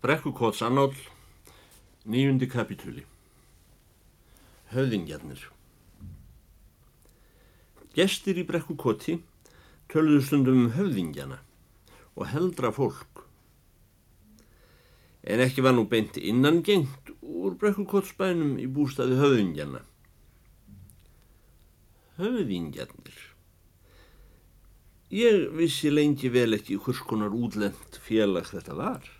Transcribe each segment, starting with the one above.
Brekkukóts annál, nýjundi kapitúli. Höfðingjarnir. Gestir í Brekkukoti töluðu stundum um höfðingjana og heldra fólk. En ekki var nú beint innan gengt úr Brekkukotsbænum í bústaði höfðingjana. Höfðingjarnir. Ég vissi lengi vel ekki hvers konar útlend félag þetta var.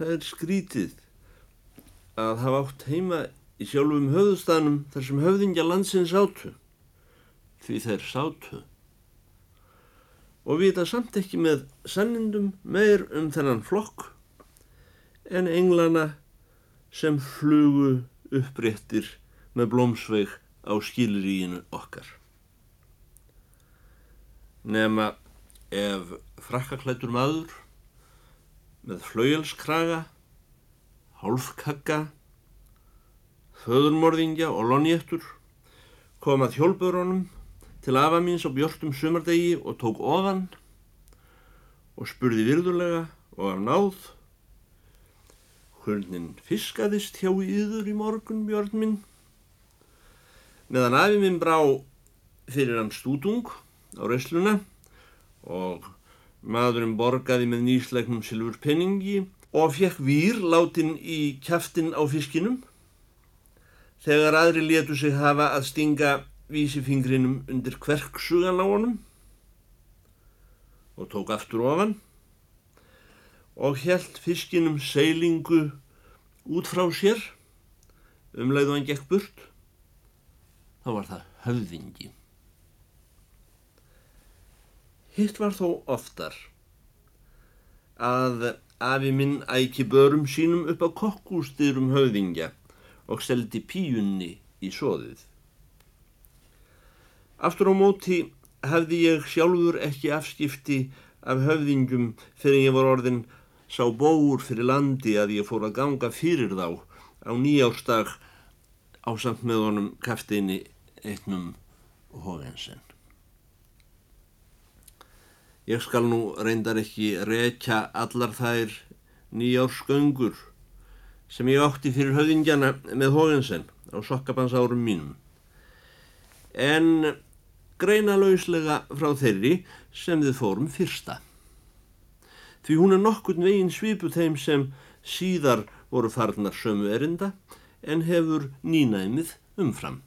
Það er skrítið að hafa átt heima í sjálfum höfðustanum þar sem höfðingja landsins sátu, því þeir sátu. Og vita samt ekki með sannindum meir um þennan flokk en englana sem flugu uppréttir með blómsveig á skiliríinu okkar. Nefna ef frakkaklætur maður með flauelskraga, hálfkagga, föðurmorðingja og lonjéttur kom að hjólbörunum til afa míns á björnum sumardegi og tók ofan og spurði virðulega og af náð Hvernig fiskaðist hjá yður í morgun, björn minn? Meðan afi minn brá fyrir hann stútung á resluna og Maðurinn borgaði með nýslegnum silfur penningi og fekk výr látin í kæftin á fiskinum. Þegar aðri letu sig hafa að stinga vísifingrinum undir kverksugan á honum og tók aftur ofan og helt fiskinum seilingu út frá sér umleiðu hann gekk burt. Þá var það höfðingi. Hitt var þó oftar að afi minn æki börum sínum upp á kokkústyrum höfðingja og seldi píunni í soðið. Aftur á móti hefði ég sjálfur ekki afskipti af höfðingjum fyrir ég var orðin sá bóur fyrir landi að ég fór að ganga fyrir þá á nýjárstag á samt með honum kaftinni eittnum hóðensen. Ég skal nú reyndar ekki rekja allar þær nýjársköngur sem ég átti fyrir höfðingjana með Hógensen á sokkabansárum mínum. En greina lauslega frá þeirri sem þið fórum fyrsta. Því hún er nokkurn veginn svipu þeim sem síðar voru farnar sömu erinda en hefur nýnæmið umfram.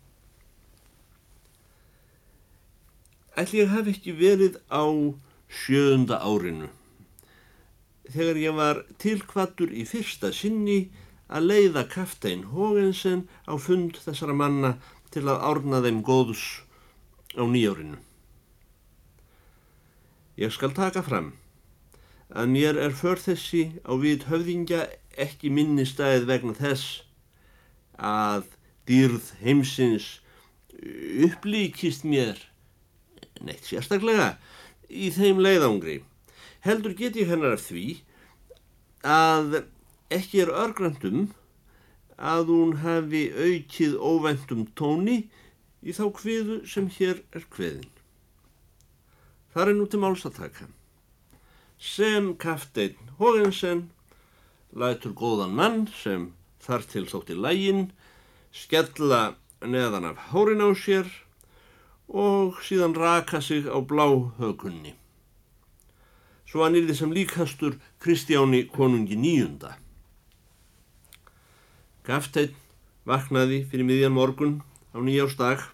Ætli ég hef ekki verið á sjöunda árinu. Þegar ég var tilkvattur í fyrsta sinni að leiða kaftein Hógensen á fund þessara manna til að árna þeim góðs á nýjárinu. Ég skal taka fram að mér er för þessi á við höfðingja ekki minni stæð vegna þess að dýrð heimsins upplíkist mér neitt sérstaklega í þeim leiðangri. Heldur get ég hennar af því að ekki er örgrandum að hún hafi aukið óvendum tóni í þá kviðu sem hér er kviðin. Það er nú til máls að taka. Sem kafteinn Hógensen lætur góðan mann sem þar til þótti lægin skella neðan af hárin á sér og síðan raka sig á bláhökunni. Svo hann yrði sem líkastur Kristjáni konungi nýjunda. Gafteinn vaknaði fyrir miðjan morgun á nýjársdag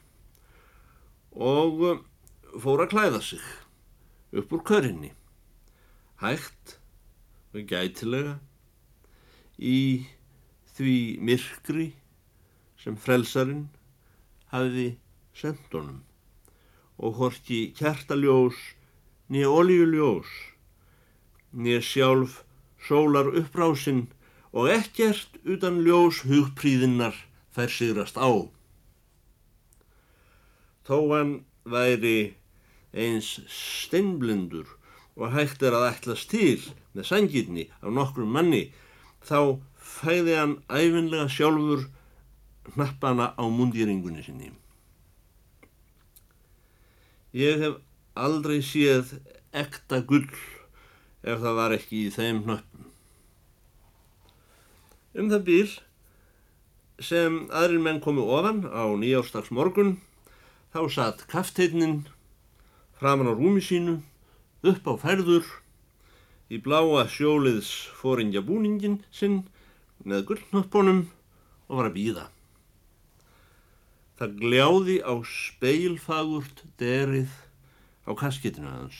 og uh, fór að klæða sig upp úr körinni, hægt og gætilega í því myrkri sem frelsarin hafiði sendt honum og horki kjartaljós nýja olíuljós nýja sjálf sólar uppbrásinn og ekkert utan ljós hugpríðinnar fær sigrast á. Þó hann væri eins steinblindur og hægt er að ætlast til með sangirni á nokkrum manni þá fæði hann æfinlega sjálfur hnappana á mundýringunni sinni. Ég hef aldrei séð ekta gull ef það var ekki í þeim hnöppum. Um það bíl sem aðrin menn komu ofan á nýjárstags morgun þá satt kafteitnin framan á rúmi sínu upp á færður í bláa sjóliðs fóringja búningin sinn með gullnöppunum og var að býða. Það gljáði á speilfagurt derið á kaskitinu hans.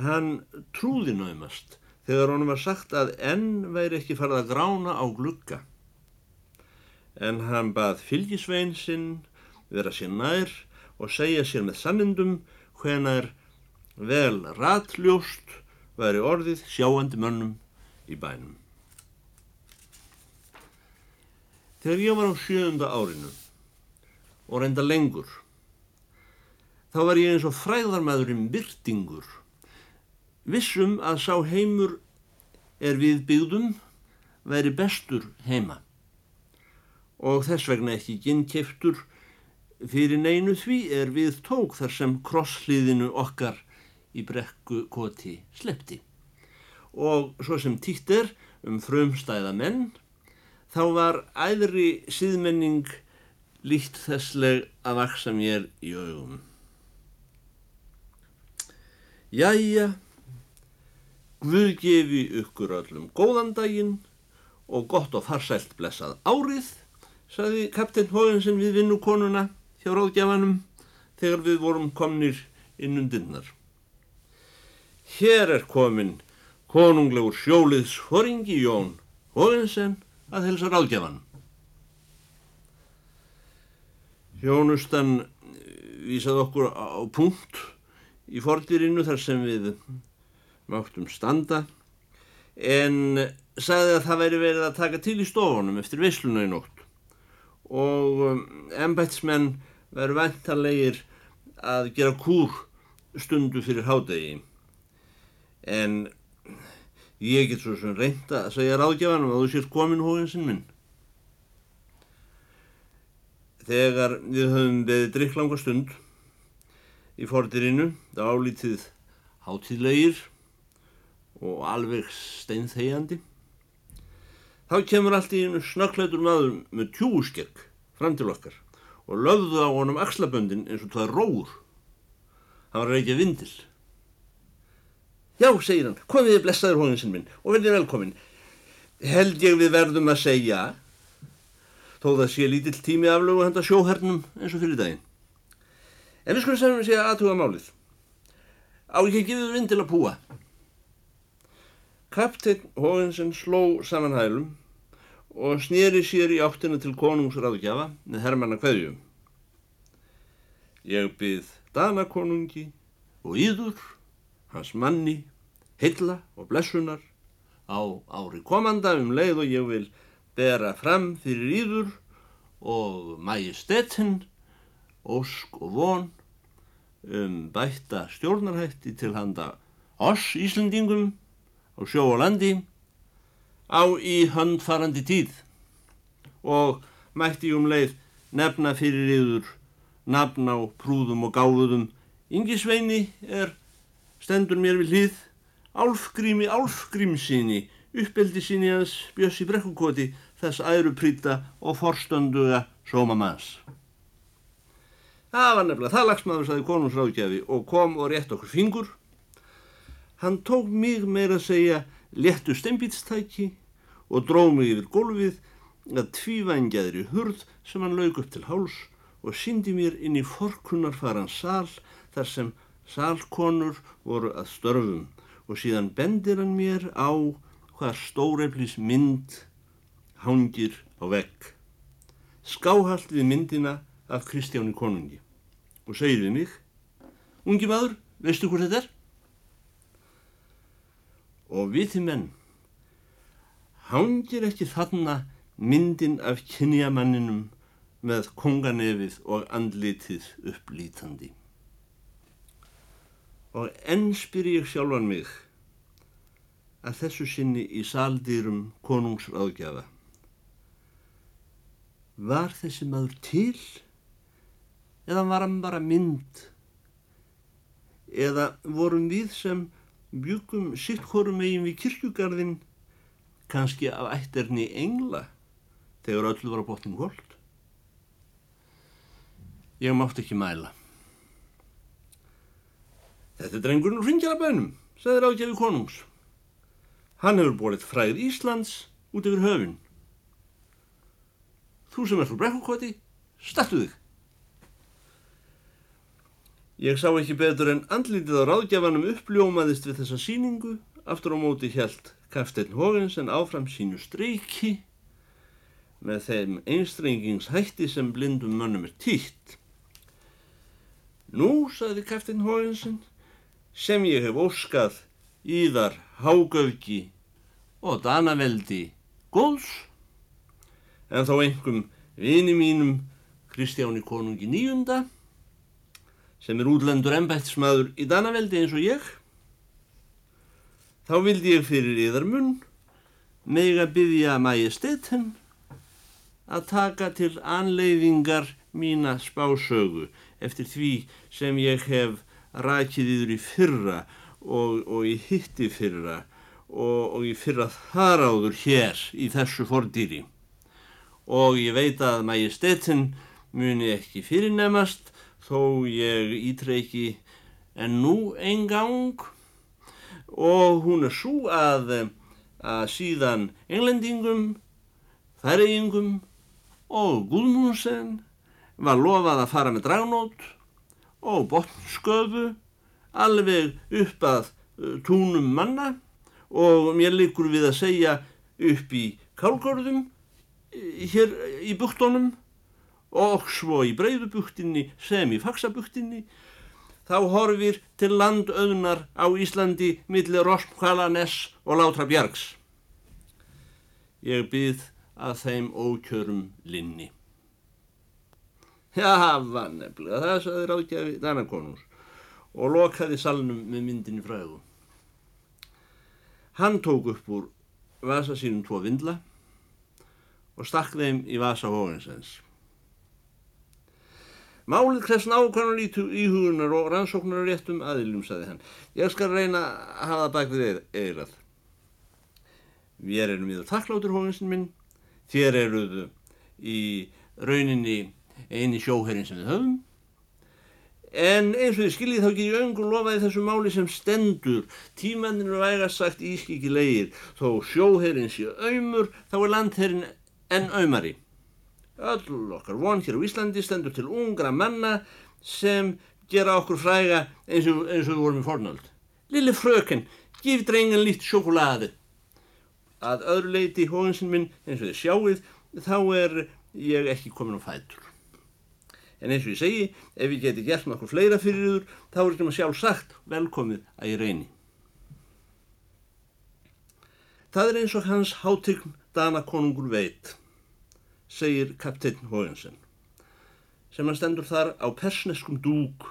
Hann trúði náðumast þegar honum var sagt að enn væri ekki farið að grána á glugga. En hann bað fylgisvein sinn vera sér nær og segja sér með sannindum hvenar vel ratljóst væri orðið sjáandi mönnum í bænum. Þegar ég var á sjöunda árinu og reynda lengur, þá var ég eins og fræðarmæðurinn byrtingur, vissum að sá heimur er við byggðum væri bestur heima. Og þess vegna ekki ginnkeftur fyrir neinu því er við tók þar sem krosshliðinu okkar í brekku koti slepti og svo sem tíkt er um frumstæða menn þá var æðri síðmenning líkt þessleg að vaksa mér í augum. Jæja, Guð gefi ykkur öllum góðan daginn og gott og farsælt blessað árið, saði kapteinn Hóðinsson við vinnukonuna hjá ráðgjafanum þegar við vorum komnir inn undinnar. Hér er komin konunglegur sjóliðs horingi Jón Hóðinsson að helsa ráðgjafan. Hjónustan vísaði okkur á punkt í fordirinu þar sem við máttum standa. En sagði að það væri verið að taka til í stofunum eftir vissluna í nótt. Og ennbætsmenn um, veru ventanlegir að gera kúr stundu fyrir hádegi. En Ég get svo sem reynda að segja ráðgjafanum að þú sést komin hóinsinn minn. Þegar við höfum beðið drikklanga stund í fordirinu, það álítið hátíðlegir og alveg steinþegjandi, þá kemur allt í einu snöggleitur maður með tjúskegg fram til okkar og löfðu á honum axlaböndin eins og það róur. Það var reykja vindil. Já, segir hann, komiði blessaður hóðinsinn minn og verðið velkomin. Held ég við verðum að segja, þó það sé lítill tími aflögu handa sjóhernum eins og fyrir daginn. En við skulum segja segja aðtuga málið. Á ekki að gefa vind til að púa. Kapteinn Hóðinsson sló saman hælum og snýri sér í áttina til konungsráðgjafa með herrmanna hverjum. Ég byð Danakonungi og Íður hans manni, hylla og blessunar á ári komanda um leið og ég vil bera fram fyrir íður og majestetinn, ósk og von um bætta stjórnarhætti til handa oss Íslandingum á sjó og landi á í handfarandi tíð. Og mætti um leið nefna fyrir yður nafn á prúðum og gáðuðum Ingisveini er stendur mér við hlið Álfgrími Álfgrímsinni uppeldi sinni hans Bjössi Brekkukoti þess æruprýta og forstönduga sómamanns. Það var nefnilega það lagsmaður saði konungsráðgjafi og kom og rétt okkur fingur. Hann tók mig meira að segja léttu steinbítstæki og dróð mig yfir gólfið að tvívængjaðri hurð sem hann laug upp til háls og syndi mér inn í forkunarfaran sál þar sem Salkonur voru að störfum og síðan bendir hann mér á hvað stóreflis mynd hangir á vegg. Skáhald við myndina af Kristjáni konungi og segir við mig, ungi maður, veistu hvort þetta er? Og við því menn, hangir ekki þarna myndin af kynjamanninum með konganefið og andlitið upplítandi og enn spyr ég sjálfan mig að þessu sinni í saldýrum konungsráðgjafa. Var þessi maður til eða var hann bara mynd eða vorum við sem byggum sittkorum megin við kirkjugarðin kannski af ætterni engla þegar öllu var á botnum kvöld. Ég mátt ekki mæla. Þetta er drengurinn hringjara sagði ráðgjafi konungs. Hann hefur bólið fræð Íslands út yfir höfun. Þú sem er frá brekkukoti, startu þig. Ég sá ekki betur en andlítið á ráðgjafanum uppljómaðist við þessa síningu, aftur á móti hjælt Kafteinn Hógensen áfram sínu streiki með þeim einstrengingshætti sem blindum mönnum er týtt. Nú, saði Kafteinn Hógensen, sem ég hef óskað íðar hágöfgi og danaveldi góðs, en þá einhverjum vini mínum Kristjáni konungi nýjunda, sem er útlendur ennbættismadur í danaveldi eins og ég, þá vildi ég fyrir yðar munn meg að byggja majestetin að taka til anleiðingar mína spásögu eftir því sem ég hef rækið yfir í fyrra og, og í hitti fyrra og, og í fyrra þar áður hér í þessu fordýri. Og ég veit að majestetin muni ekki fyrirnemast þó ég ítreiki en nú einn gang og hún er svo að, að síðan englendingum, færiðingum og Gudmundsen var lofað að fara með dragnót og botnsköfu alveg upp að uh, túnum manna og mér likur við að segja upp í kálgörðum hér í buktunum og svo í breyðubuktinni sem í faksabuktinni þá horfir til landauðnar á Íslandi millir Roskvalaness og Látra Bjargs. Ég byð að þeim ókjörum linni. Já, var nefnilega, það saði ráðgjafi Danakonús og lokaði salnum með myndinni fræðu. Hann tók upp úr vasa sínum tvo vindla og stakk þeim í vasa hóinsens. Málið krefst nákvæmlega íhugunar og rannsóknar réttum aðilum, saði hann. Ég skal reyna að hafa það bak við eirað. Við erum í það takkláttur hóinsin minn, þér eruðu í rauninni eini sjóherrin sem við höfum. En eins og þið skiljið þá ekki í öngum lofaði þessu máli sem stendur. Tímanninu vægast sagt ískikilegir þó sjóherrin sé auðmur þá er landherrin enn auðmari öll okkar von hér á Íslandi stendur til ungra manna sem gera okkur fræga eins og, eins og við vorum í fornöld. Lille fröken, gif drengan lít sjokolade. Að öðru leiti hóinsinn minn eins og þið sjáuð þá er ég ekki komin á fætur En eins og ég segi, ef ég geti gert nokkuð fleira fyrir yður, þá er þetta maður sjálf sagt velkomið að ég reyni. Það er eins og hans hátign Dana konungur veit, segir kapteinn Hójensen, sem hann stendur þar á persneskum dúk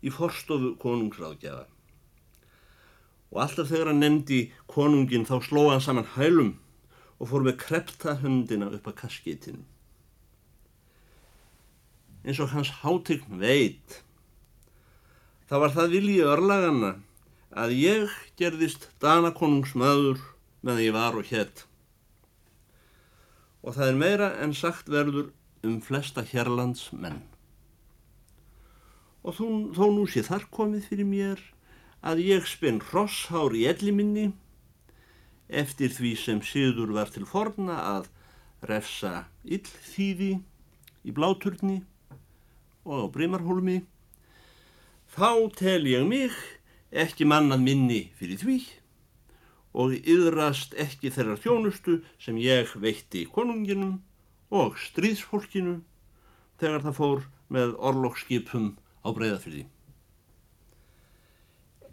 í forstofu konungsráðgjafa. Og alltaf þegar hann nefndi konungin þá slóða hann saman hælum og fór með krepta höndina upp að kaskitinu eins og hans hátign veit. Það var það vilji örlagana að ég gerðist Danakonungsmaður meðan ég var og hétt. Og það er meira en sagt verður um flesta hérlands menn. Og þó, þó nú sé þar komið fyrir mér að ég spinn rosshár í elliminni eftir því sem síður var til forna að refsa illþýði í bláturni og á Breimarhólmi, þá tel ég mig ekki mannað minni fyrir því og yðrast ekki þeirra þjónustu sem ég veitti konunginum og stríðsfólkinu þegar það fór með orlogsskipum á breyðafyrði.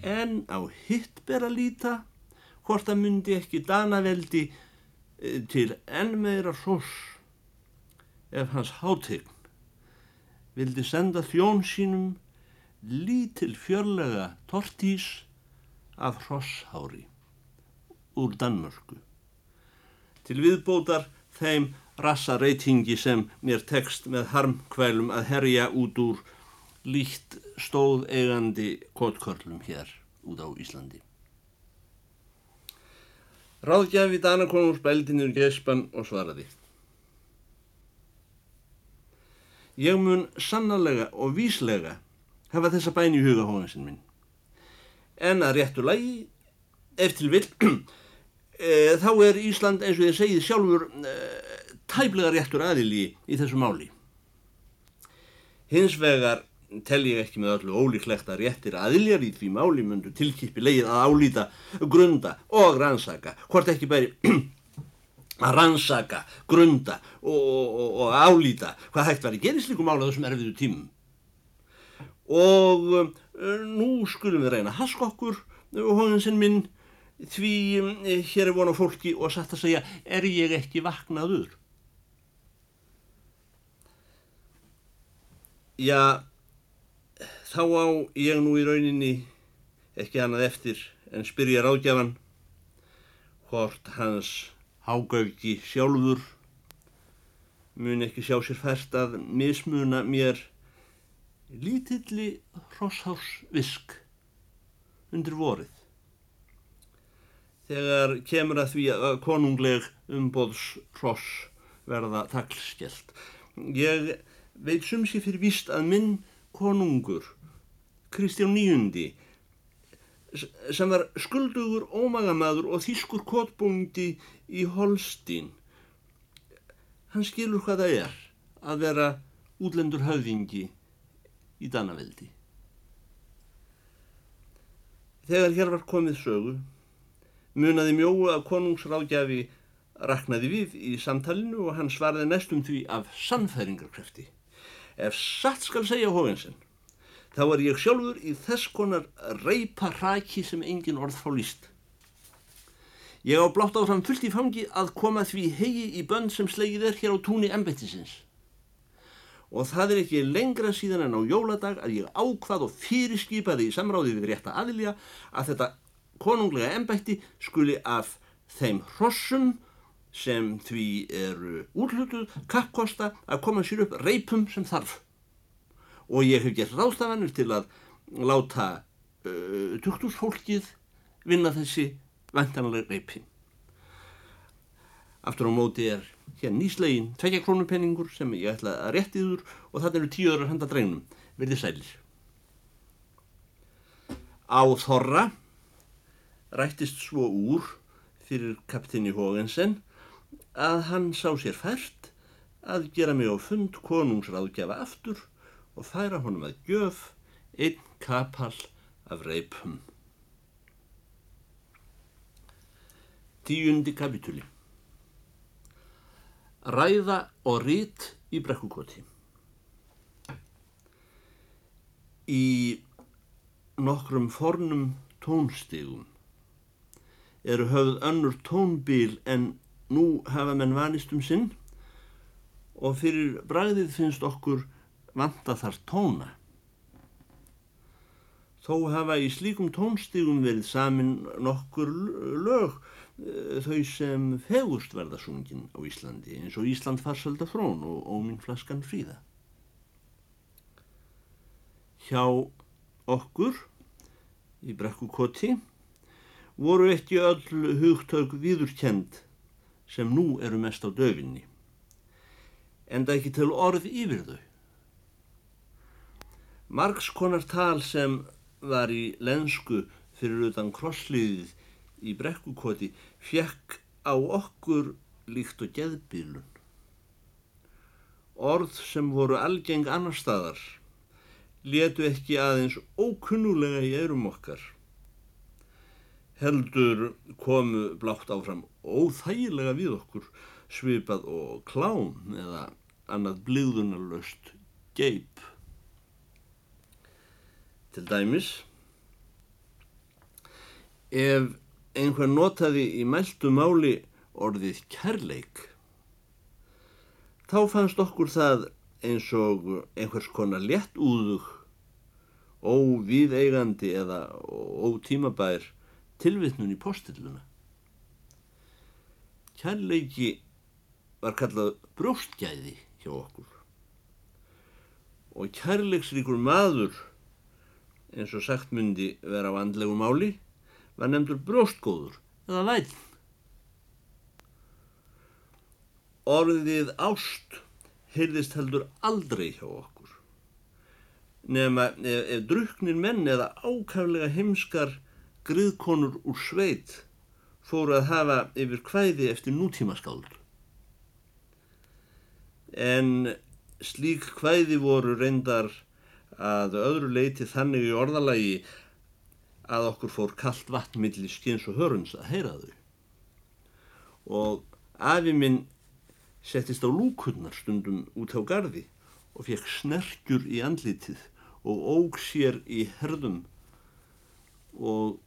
En á hitt ber að líta hvort að myndi ekki danaveldi eh, til enn meira sós ef hans hátegn vildi senda þjón sínum lítil fjörlega tortís af hrosshári úr Danmörku. Til viðbótar þeim rassa reytingi sem mér tekst með harmkvælum að herja út úr líkt stóð eigandi kottkörlum hér út á Íslandi. Ráðgjafi Danakonungs bældi niður gespan og svaraði. Ég mun sannarlega og víslega hafa þessa bæn í huga hóðansinn minn. En að réttu lagi, eftir vil, e, þá er Ísland eins og ég segið sjálfur e, tæplega réttur aðili í þessu máli. Hins vegar tel ég ekki með öllu ólíklegt að réttir aðiljar í því máli myndu tilkipi leið að álýta, grunda og rannsaka, hvort ekki bæri að rannsaka, grunda og, og, og álýta hvað hægt var í gerisliku mála þessum erfiðu tímum. Og uh, nú skulum við reyna haskokkur og hóðinsinn minn því um, hér er vona fólki og satt að segja er ég ekki vaknaður? Já, þá á ég nú í rauninni ekki annað eftir en spyrja ráðgjafan hvort hans hágauki sjálfur mun ekki sjá sér fært að mismuna mér lítilli hrosshársvisk undir vorið. Þegar kemur að því að konungleg umbóðs hross verða taklskjelt. Ég veit sumsi fyrir víst að minn konungur Kristján Níundi sem var skuldugur ómagamadur og þýskur kotbúndi í Holstín. Hann skilur hvað það er að vera útlendur höfðingi í Danaveldi. Þegar hér var komið sögu, munaði mjóu að konungsráðgjafi raknaði við í samtalinu og hann svarði næstum því af sannfæringarkrefti. Ef satt skal segja hófinsinn, þá er ég sjálfur í þess konar reypa raki sem engin orð fá líst. Ég á blátt áfram fullt í fangi að koma því hegi í bönn sem slegið er hér á túni embettisins. Og það er ekki lengra síðan en á jóladag að ég ákvað og fyrirskipaði í samráði við rétta aðilja að þetta konunglega embetti skuli af þeim hrossum sem því eru útlutuð kappkosta að koma sér upp reypum sem þarf og ég hef gert ráðstafanir til að láta uh, tuktursfólkið vinna þessi vantanlega reypi. Aftur á móti er hér nýslegin tvekja krónupenningur sem ég ætla að réttiður og þetta eru tíu öðru handa dregnum, verði sælir. Á Þorra rættist svo úr fyrir kaptinni Hógensen að hann sá sér fært að gera mig á fund konungsráðgjafa aftur og færa honum að gjöf einn kapal af reipum. Tíundi kapitúli Ræða og rít í brekkukoti Í nokkrum fornum tónstegum eru höfð önnur tónbíl en nú hafa menn vanist um sinn og fyrir bræðið finnst okkur vanta þar tóna. Þó hafa í slíkum tónstígum verið samin nokkur lög þau sem fegust verða sungin á Íslandi eins og Ísland farsölda frón og óminn flaskan fríða. Hjá okkur í brekkukoti voru ekki öll hugtök viðurkend sem nú eru mest á döfinni en það ekki til orð yfir þau. Margs konar tal sem var í lensku fyrir utan krossliðið í brekkukoti fjekk á okkur líkt og geðbílun. Orð sem voru algeng annar staðar letu ekki aðeins ókunnulega í eirum okkar. Heldur komu blátt áfram óþægilega við okkur svipað og klám eða annað blíðunarlöst geip. Til dæmis, ef einhver notaði í mæltu máli orðið kærleik, þá fannst okkur það eins og einhvers konar létt úðug, óvíðeigandi eða ótímabær tilvittnun í postilluna. Kærleiki var kallað brjóstgæði hjá okkur og kærleiksríkur maður eins og sagt myndi vera á andlegu máli var nefndur brjóstgóður eða væl. Orðið ást heyrðist heldur aldrei hjá okkur. Nefna ef, ef druknir menn eða ákaflega heimskar griðkonur úr sveit fóru að hafa yfir hvæði eftir nútímaskáld. En slík hvæði voru reyndar að öðru leiti þannig í orðalagi að okkur fór kallt vatnmiðli skins og hörums að heyra þau. Og afi minn settist á lúkunnar stundum út á gardi og fekk snerkjur í andlitið og óg sér í herðum og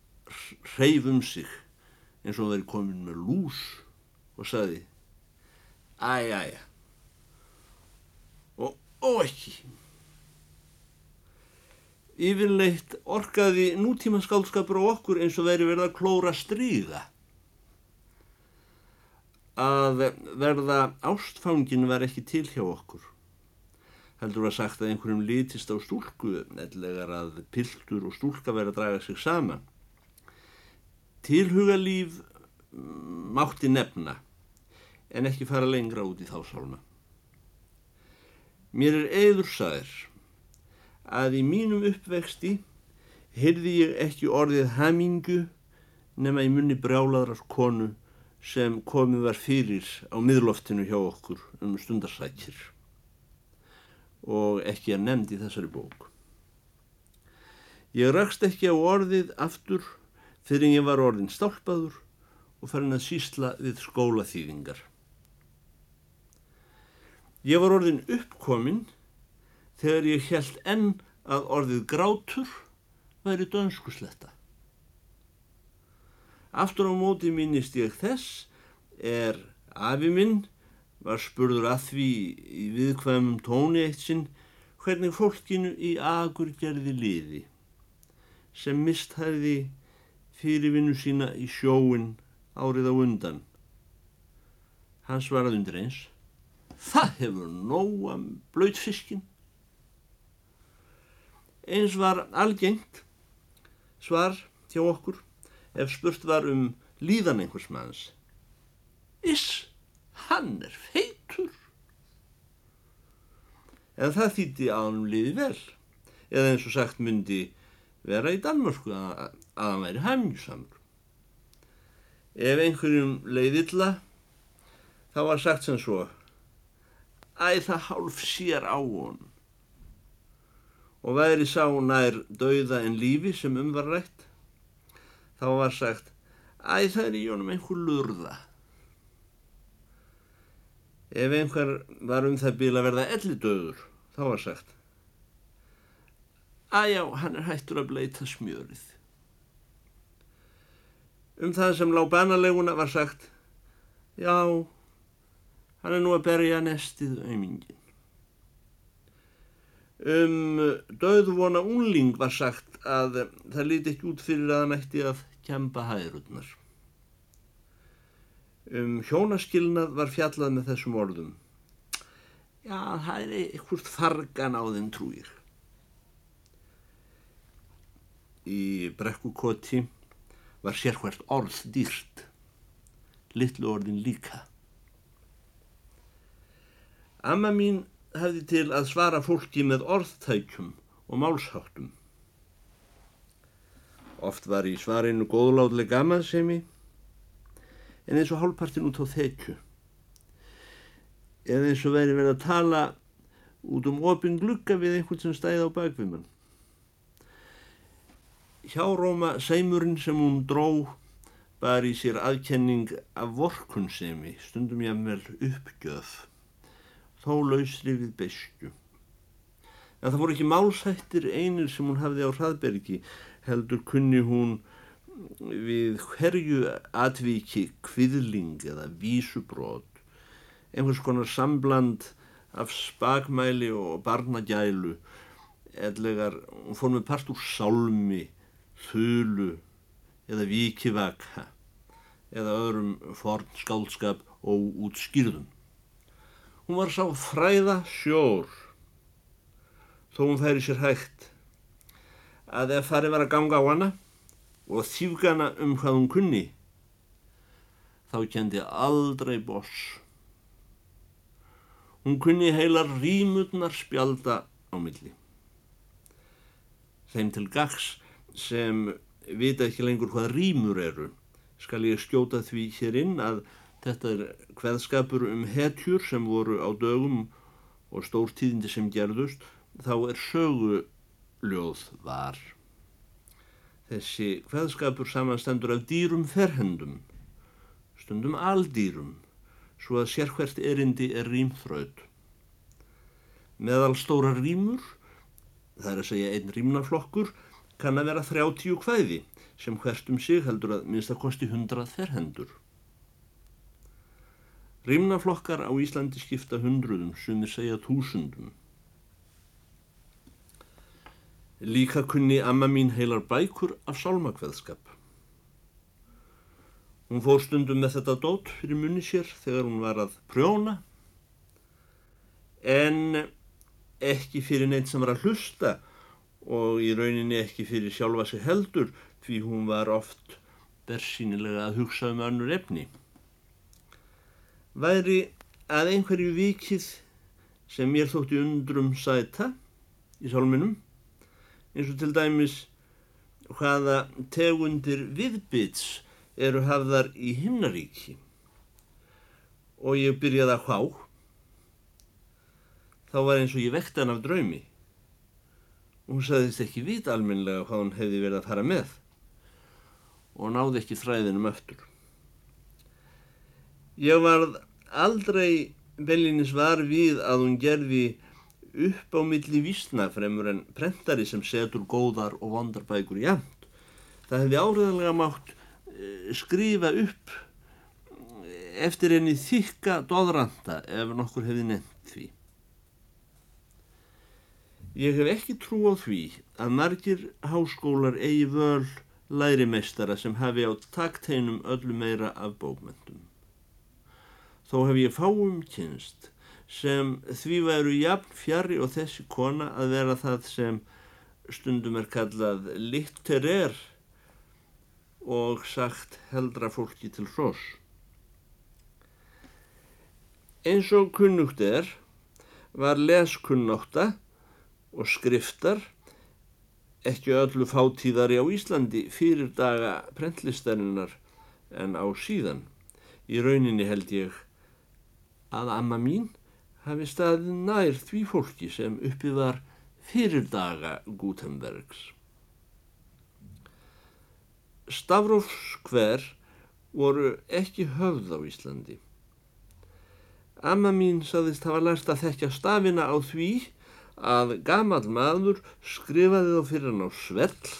reyf um sig eins og er komin með lús og saði æja, æja og ó ekki yfirleitt orkaði nútíma skálskapur á okkur eins og veri verið að klóra stríða. Að verða ástfangin var ekki til hjá okkur. Heldur var sagt að einhverjum lítist á stúlku eðlegar að piltur og stúlka verið að draga sig saman. Tilhugalíf mátti nefna en ekki fara lengra út í þá sálma. Mér er eður sæðir að í mínum uppvexti heyrði ég ekki orðið hamingu nema í munni brjálaðrar konu sem komið var fyrir á miðloftinu hjá okkur um stundarsækir og ekki er nefnd í þessari bók. Ég rakst ekki á orðið aftur fyrir ég var orðin stálpaður og farin að sísla við skólaþýðingar. Ég var orðin uppkominn þegar ég held enn að orðið grátur væri dönskusletta. Aftur á móti minnist ég þess er afi minn var spurður að því í viðkvæmum tóni eitt sinn hvernig fólkinu í agur gerði liði sem misthæði fyrirvinnu sína í sjóin árið á undan. Hann svaraði undir eins Það hefur nóa blöytfiskin Eins var algengt svar hjá okkur ef spurt var um líðan einhvers manns. Iss, hann er feitur. En það þýtti að hann liði vel, eða eins og sagt myndi vera í Danmörku að, að hann væri hæmjusamur. Ef einhverjum leiðilla, þá var sagt sem svo, æð það hálf sér á honum og væri sá nær dauða en lífi sem umvarrætt, þá var sagt, æ það er í jónum einhver lurða. Ef einhver var um það bíl að verða elli döður, þá var sagt, að já, hann er hættur að bleita smjörið. Um það sem lág banaleguna var sagt, já, hann er nú að berja nestið aumingin. Um döðvona unling var sagt að það líti ekki út fyrir að hann ætti að kempa hæðrútnar. Um hjónaskilnað var fjallað með þessum orðum. Já, það er einhvert fargan á þeim trúir. Í brekkukoti var sérhvert orð dýrt, litlu orðin líka. Amma mín hefði til að svara fólki með orðtækjum og málsháttum. Oft var í svarinu góðlátlega gamansemi en eins og hálfpartin út á þekju. Eða eins og veri verið að tala út um opin glugga við einhvern sem stæði á bakvimann. Hjáróma seimurinn sem hún dró bar í sér aðkenning af vorkunnsemi, stundum ég að vel uppgjöð þó lausri við bestu. En það voru ekki málsættir einir sem hún hafði á hraðbergi, heldur kunni hún við hverju atviki kviðling eða vísubrót, einhvers konar sambland af spagmæli og barnagjælu, eðlegar, hún fór með part úr sálmi, þulu eða vikivaka eða öðrum forn skálskap og útskýrðum. Hún var sá fræða sjór, þó hún færi sér hægt að ef farið var að ganga á hana og þýfgana um hvað hún kunni þá kendi aldrei boss. Hún kunni heilar rímurnar spjalda á milli. Þeim til gags sem vita ekki lengur hvað rímur eru skal ég skjóta því hér inn að þetta er hveðskapur um hetjur sem voru á dögum og stórtíðindi sem gerðust þá er söguljóð var. Þessi hveðskapur samanstendur af dýrum ferhendum, stundum aldýrum, svo að sérhvert erindi er rýmþraut. Meðal stóra rýmur, það er að segja einn rýmnaflokkur, kann að vera 30 hvæði sem hvert um sig heldur að minnst að kosti 100 ferhendur. Rímnaflokkar á Íslandi skipta hundruðum, sumir segja túsundum. Líka kunni amma mín heilar bækur af sálmakveðskap. Hún fór stundum með þetta dót fyrir munni sér þegar hún var að prjóna, en ekki fyrir neitt sem var að hlusta og í rauninni ekki fyrir sjálfa sig heldur því hún var oft bersýnilega að hugsa um önnur efni. Væri að einhverju vikið sem mér þótti undrum sæta í sálminum eins og til dæmis hvaða tegundir viðbyts eru hafðar í himnaríki. Og ég byrjaði að hvá. Þá var eins og ég vekti hann af draumi. Hún sagðist ekki vita alminlega hvað hún hefði verið að fara með og náði ekki þræðinum öftur. Ég var aldrei velinnis var við að hún gerði upp á milli vísna fremur en prentari sem setur góðar og vondarbækur jæmt. Það hefði áriðanlega mátt eh, skrifa upp eftir enni þykka doðranda ef nokkur hefði nefnt því. Ég hef ekki trú á því að margir háskólar eigi völ lærimestara sem hafi á takteinum öllu meira af bókmyndum. Þó hef ég fáum kynst sem því væru jafn fjari og þessi kona að vera það sem stundum er kallað litterer og sagt heldra fólki til hrós. Eins og kunnugt er var leskunnóta og skriftar ekki öllu fátíðari á Íslandi fyrir daga prentlistarinnar en á síðan. Í rauninni held ég að amma mín hafi staðið nær því fólki sem uppið var fyrir daga Gutenbergs. Stafrófskver voru ekki höfð á Íslandi. Amma mín saðist hafa lært að þekkja stafina á því að gamal maður skrifaði þá fyrir hann á svell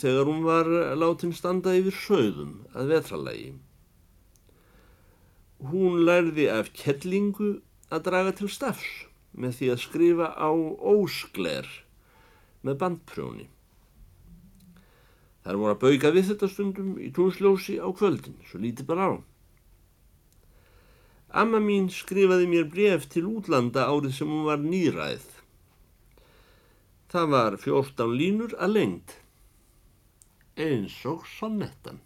þegar hún var látin standa yfir sögðum að vetralagi. Hún lærði af kellingu að draga til stafs með því að skrifa á óskler með bandprjóni. Þar voru að bauka við þetta stundum í túnsljósi á kvöldin, svo lítið bara á. Amma mín skrifaði mér bref til útlanda árið sem hún var nýræð Það var fjórtán línur að lengd, eins og sonnettan.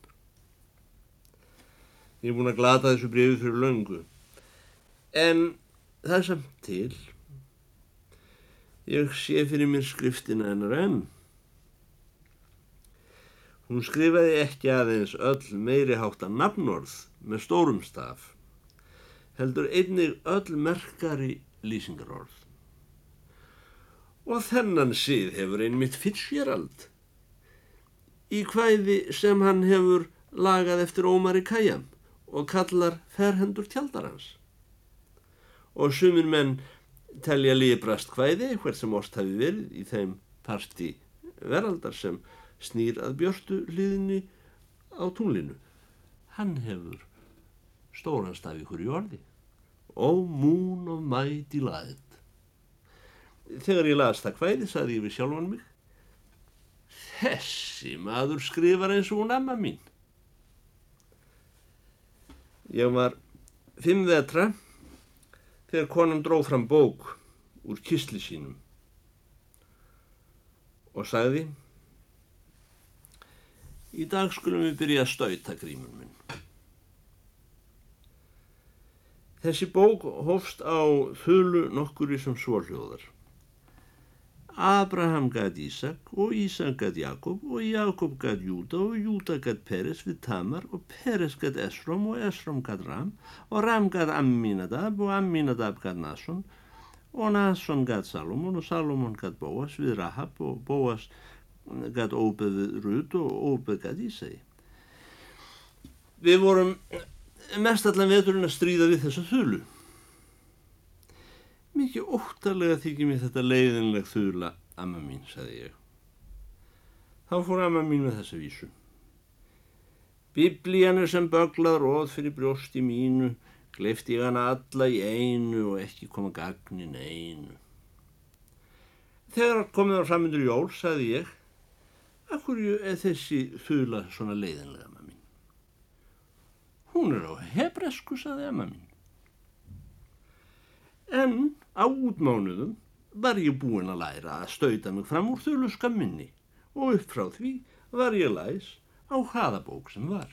Ég er búin að glata þessu brefið fyrir löngu, en það er samt til. Ég sé fyrir mér skriftina hennar enn. Hún skrifaði ekki aðeins öll meiri hátta nafnorð með stórum staf, heldur einnig öll merkari lýsingarorð og þennan síð hefur einmitt Fitzgerald í hvæði sem hann hefur lagað eftir Ómari Kajam og kallar ferhendur tjaldarans. Og sumir menn telja líbrast hvæði hvert sem orst hafi verið í þeim parti veraldar sem snýr að björstu hliðinni á túnlinu. Hann hefur stóranstaf ykkur í orði. Ó moon of mighty light Þegar ég las það hvæði saði ég við sjálfan mig Þessi maður skrifar eins og hún amma mín. Ég var fimm vetra þegar konan dróð fram bók úr kistli sínum. og sagði Í dag skulum við byrja að stauta grímur minn. Þessi bók hófst á þölu nokkuri sem svorljóðar. Abraham gæt Ísak og Ísak gæt Jakob og Jakob gæt Júda og Júda gæt Peres við Tamar og Peres gæt Esrom og Esrom gæt Ram og Ram gæt Amminadab og Amminadab gæt Nason og Nason gæt Salomon og Salomon gæt Bóas við Rahab og Bóas gæt óbeð við Rud og óbeð gæt Ísæði. Við vorum mest allan veturinn að stríða við þessa þulu. Mikið óttalega þykir mér þetta leiðinleg þula, amma mín, sagði ég. Þá fór amma mín með þessa vísu. Biblían er sem böglað róð fyrir brjósti mínu, gleifti ég hana alla í einu og ekki koma gagnin einu. Þegar komið á samindur jól, sagði ég, Akkur er þessi þula svona leiðinlega, amma mín? Hún er á hebresku, saði amma mín. En á útmánuðum var ég búin að læra að stauta mig fram úr þuluska minni og upp frá því var ég læs á hraðabók sem var.